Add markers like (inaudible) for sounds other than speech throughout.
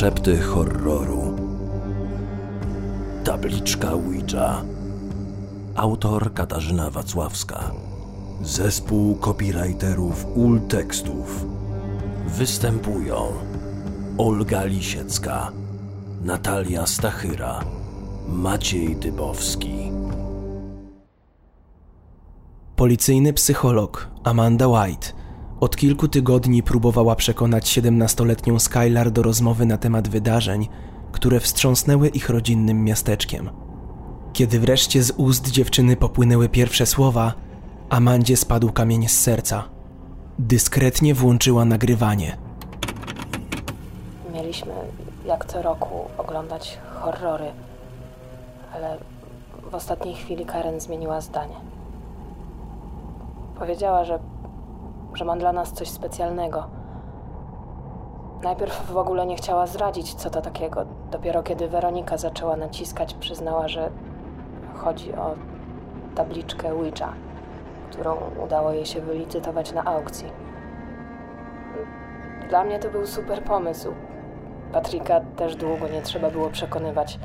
Szepty horroru. Tabliczka Ouija. Autor Katarzyna Wacławska. Zespół copywriterów ul tekstów. Występują Olga Lisiecka, Natalia Stachyra, Maciej Dybowski. Policyjny psycholog Amanda White od kilku tygodni próbowała przekonać 17-letnią Skylar do rozmowy na temat wydarzeń, które wstrząsnęły ich rodzinnym miasteczkiem. Kiedy wreszcie z ust dziewczyny popłynęły pierwsze słowa, Amandzie spadł kamień z serca. Dyskretnie włączyła nagrywanie. Mieliśmy, jak co roku, oglądać horrory, ale w ostatniej chwili Karen zmieniła zdanie. Powiedziała, że, że mam dla nas coś specjalnego. Najpierw w ogóle nie chciała zdradzić, co to takiego. Dopiero kiedy Weronika zaczęła naciskać, przyznała, że chodzi o tabliczkę Ouija, którą udało jej się wylicytować na aukcji. Dla mnie to był super pomysł. Patryka też długo nie trzeba było przekonywać.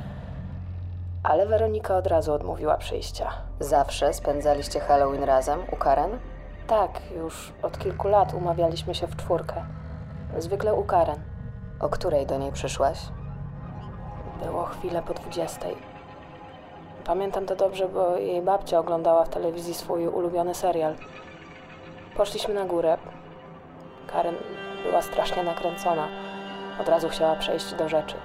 Ale Weronika od razu odmówiła przyjścia. Zawsze spędzaliście Halloween razem u Karen? Tak, już od kilku lat umawialiśmy się w czwórkę. Zwykle u Karen. O której do niej przyszłaś? Było chwilę po dwudziestej. Pamiętam to dobrze, bo jej babcia oglądała w telewizji swój ulubiony serial. Poszliśmy na górę. Karen była strasznie nakręcona. Od razu chciała przejść do rzeczy.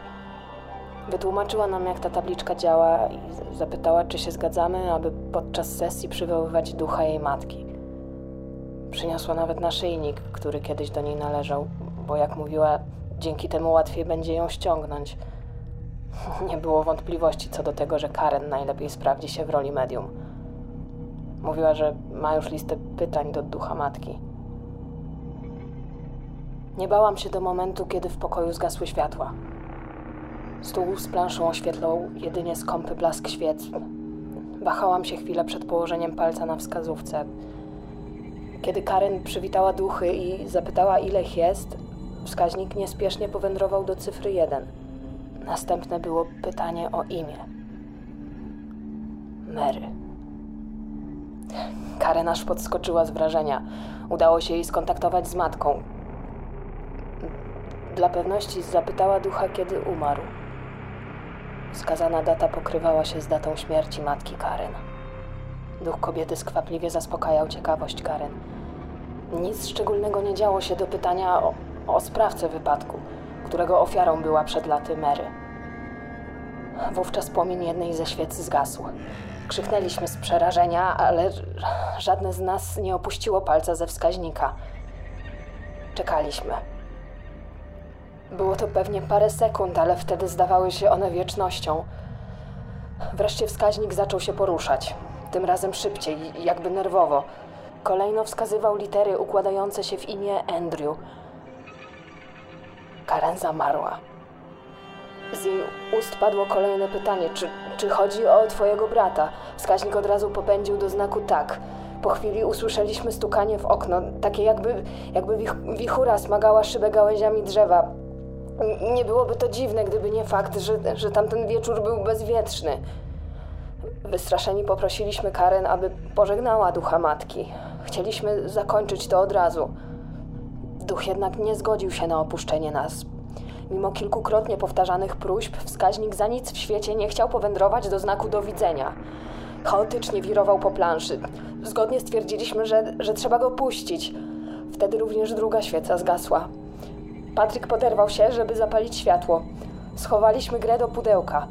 Wytłumaczyła nam, jak ta tabliczka działa i zapytała, czy się zgadzamy, aby podczas sesji przywoływać ducha jej matki. Przyniosła nawet naszyjnik, który kiedyś do niej należał, bo jak mówiła, dzięki temu łatwiej będzie ją ściągnąć. (laughs) Nie było wątpliwości co do tego, że Karen najlepiej sprawdzi się w roli medium. Mówiła, że ma już listę pytań do ducha matki. Nie bałam się do momentu, kiedy w pokoju zgasły światła. Stół z planszą oświetlał jedynie skąpy blask świec. Wahałam się chwilę przed położeniem palca na wskazówce. Kiedy Karen przywitała duchy i zapytała, ile ich jest, wskaźnik niespiesznie powędrował do cyfry 1. Następne było pytanie o imię. Mary. Karen aż podskoczyła z wrażenia. Udało się jej skontaktować z matką. Dla pewności zapytała ducha, kiedy umarł. Wskazana data pokrywała się z datą śmierci matki Karen. Duch kobiety skwapliwie zaspokajał ciekawość Karen. Nic szczególnego nie działo się do pytania o, o sprawcę wypadku, którego ofiarą była przed laty Mary. Wówczas płomień jednej ze świec zgasł. Krzyknęliśmy z przerażenia, ale żadne z nas nie opuściło palca ze wskaźnika. Czekaliśmy. Było to pewnie parę sekund, ale wtedy zdawały się one wiecznością. Wreszcie wskaźnik zaczął się poruszać. Tym razem szybciej, jakby nerwowo. Kolejno wskazywał litery układające się w imię Andrew. Karen zamarła. Z jej ust padło kolejne pytanie: czy, czy chodzi o twojego brata? Wskaźnik od razu popędził do znaku tak. Po chwili usłyszeliśmy stukanie w okno, takie jakby, jakby wich, wichura smagała szybę gałęziami drzewa. Nie byłoby to dziwne, gdyby nie fakt, że, że tamten wieczór był bezwietrzny. Wystraszeni poprosiliśmy Karen, aby pożegnała ducha matki. Chcieliśmy zakończyć to od razu. Duch jednak nie zgodził się na opuszczenie nas. Mimo kilkukrotnie powtarzanych próśb, wskaźnik za nic w świecie nie chciał powędrować do znaku do widzenia. Chaotycznie wirował po planszy. Zgodnie stwierdziliśmy, że, że trzeba go puścić. Wtedy również druga świeca zgasła. Patryk poderwał się, żeby zapalić światło. Schowaliśmy grę do pudełka.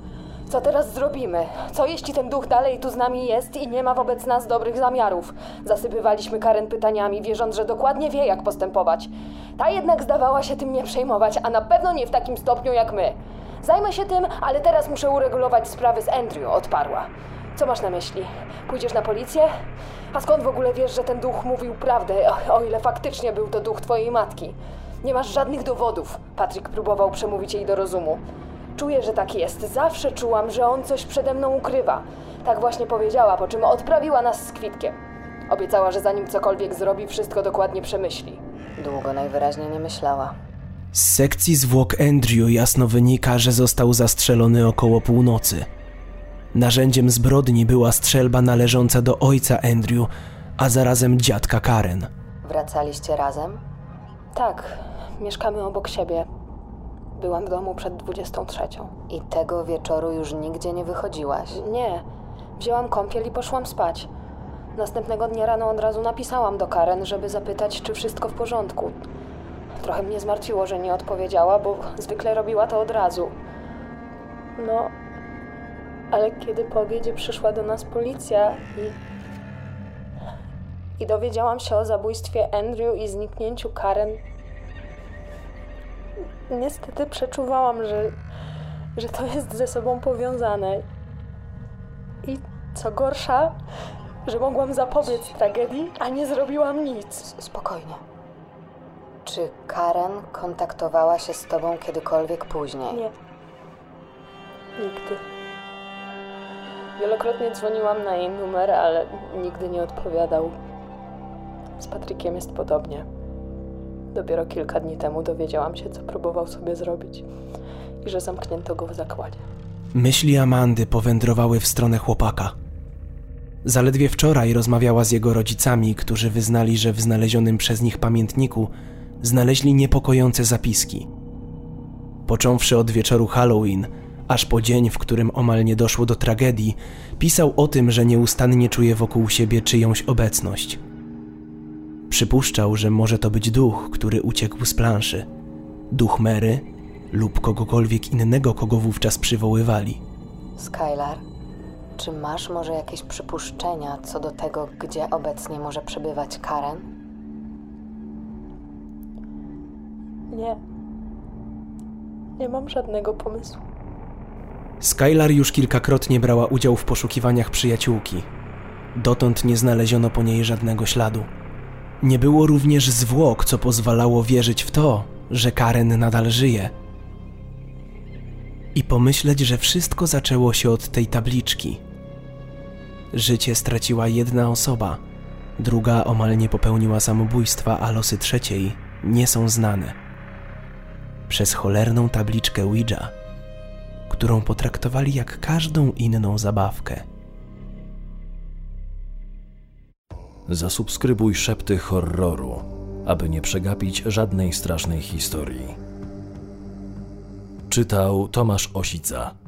Co teraz zrobimy? Co jeśli ten duch dalej tu z nami jest i nie ma wobec nas dobrych zamiarów? Zasypywaliśmy Karen pytaniami, wierząc, że dokładnie wie, jak postępować. Ta jednak zdawała się tym nie przejmować, a na pewno nie w takim stopniu jak my. Zajmę się tym, ale teraz muszę uregulować sprawy z Andrew, odparła. Co masz na myśli? Pójdziesz na policję? A skąd w ogóle wiesz, że ten duch mówił prawdę, o, o ile faktycznie był to duch twojej matki? Nie masz żadnych dowodów. Patryk próbował przemówić jej do rozumu. Czuję, że tak jest. Zawsze czułam, że on coś przede mną ukrywa. Tak właśnie powiedziała, po czym odprawiła nas z kwitkiem. Obiecała, że zanim cokolwiek zrobi, wszystko dokładnie przemyśli. Długo najwyraźniej nie myślała. Z sekcji zwłok Andrew jasno wynika, że został zastrzelony około północy. Narzędziem zbrodni była strzelba należąca do ojca Andrew, a zarazem dziadka Karen. Wracaliście razem? Tak, mieszkamy obok siebie. Byłam w domu przed 23. I tego wieczoru już nigdzie nie wychodziłaś? Nie, wzięłam kąpiel i poszłam spać. Następnego dnia rano od razu napisałam do Karen, żeby zapytać, czy wszystko w porządku. Trochę mnie zmartwiło, że nie odpowiedziała, bo zwykle robiła to od razu. No, ale kiedy po obiedzie przyszła do nas policja i. i dowiedziałam się o zabójstwie Andrew i zniknięciu Karen, niestety przeczuwałam, że, że to jest ze sobą powiązane. I co gorsza, że mogłam zapobiec tragedii, a nie zrobiłam nic. Spokojnie. Czy Karen kontaktowała się z tobą kiedykolwiek później? Nie. Nigdy. Wielokrotnie dzwoniłam na jej numer, ale nigdy nie odpowiadał. Z Patrykiem jest podobnie. Dopiero kilka dni temu dowiedziałam się, co próbował sobie zrobić i że zamknięto go w zakładzie. Myśli Amandy powędrowały w stronę chłopaka. Zaledwie wczoraj rozmawiała z jego rodzicami, którzy wyznali, że w znalezionym przez nich pamiętniku znaleźli niepokojące zapiski. Począwszy od wieczoru Halloween, aż po dzień, w którym omal nie doszło do tragedii, pisał o tym, że nieustannie czuje wokół siebie czyjąś obecność. Przypuszczał, że może to być duch, który uciekł z planszy. Duch Mary lub kogokolwiek innego, kogo wówczas przywoływali. Skylar, czy masz może jakieś przypuszczenia co do tego, gdzie obecnie może przebywać Karen? Nie. Nie mam żadnego pomysłu. Skylar już kilkakrotnie brała udział w poszukiwaniach przyjaciółki. Dotąd nie znaleziono po niej żadnego śladu. Nie było również zwłok, co pozwalało wierzyć w to, że Karen nadal żyje. I pomyśleć, że wszystko zaczęło się od tej tabliczki. Życie straciła jedna osoba, druga omal nie popełniła samobójstwa, a losy trzeciej nie są znane. Przez cholerną tabliczkę Ouija, którą potraktowali jak każdą inną zabawkę. Zasubskrybuj szepty horroru, aby nie przegapić żadnej strasznej historii. Czytał Tomasz Osica.